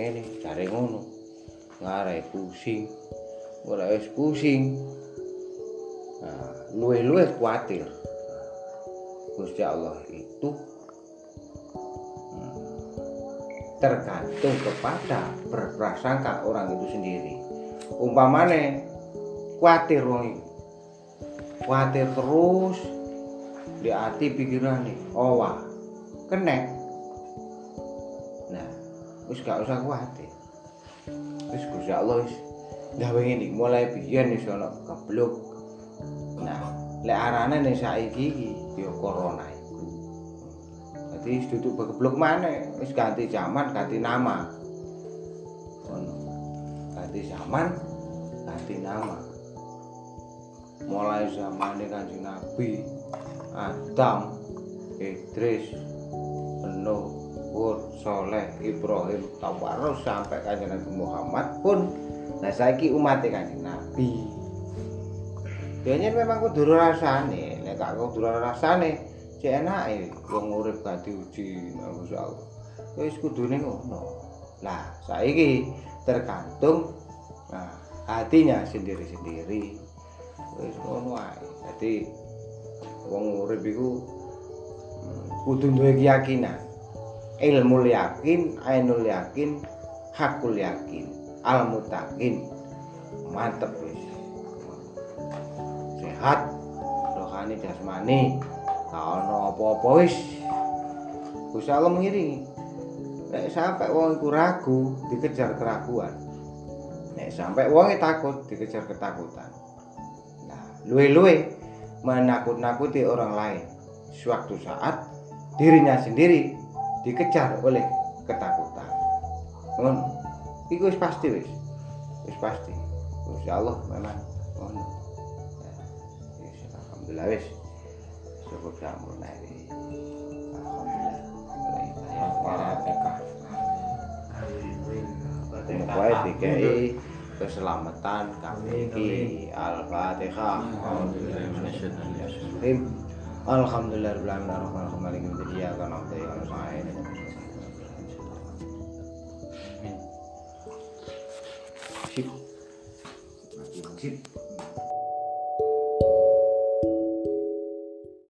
ngene jare ngono. Ngare pusing. Ora wis pusing. Nah luwe-luwe kuatir. Gusti Allah itu hmm, tergantung kepada berprasangka orang itu sendiri. Umpamane kuatir wong kuatir terus di hati pikiran nih wah kena nah wis gak usah kuatir wis Gusti Allah wis gawe ngene mulai biyen wis ana keblok nah lek arane ning saiki iki ya corona iku. Dadi wis duduk keblok maneh wis ganti zaman ganti nama. Ngono. Ganti zaman ganti nama. Mulai zaman kanjeng Nabi Adam Idris Nuh Hud Soleh Ibrahim Tawarus sampai kanjeng Nabi Muhammad pun Nah saiki umat kanjeng Nabi. Biasanya memang kudu rasane, nek gak kudu rasane, cek enake wong urip gak diuji Gusti Allah. Wis kudune ngono. Lah saiki tergantung nah, hatinya sendiri-sendiri. Wis ngono ae. Dadi wong urip iku hmm, kudu keyakinan. Ilmu yakin, ainul yakin, hakul yakin. al mutakin mantep wis. Sehat rohani jasmani. Gak ono apa-apa wis. Gusti Allah mengiringi. Nek sampai wong iku ragu dikejar keraguan. Nek sampai wong takut dikejar ketakutan. Nah luwe-luwe menakut-nakuti orang lain. Suatu saat dirinya sendiri dikejar oleh ketakutan. Ngono iku wis pasti wis. Wis pasti. Insya Allah memang ngono ya, alhamdulillah wis. Cukup sampurna ini alhamdulillah. Pokoknya dikai keselamatan kami. Iki Al-Fatihah. Alhamdulillah Rabbil Alamin Ar-Rahman Ar-Rahim Maliki Yawmiddin Iyyaka na'budu wa iyyaka nasta'in. Sip. Sip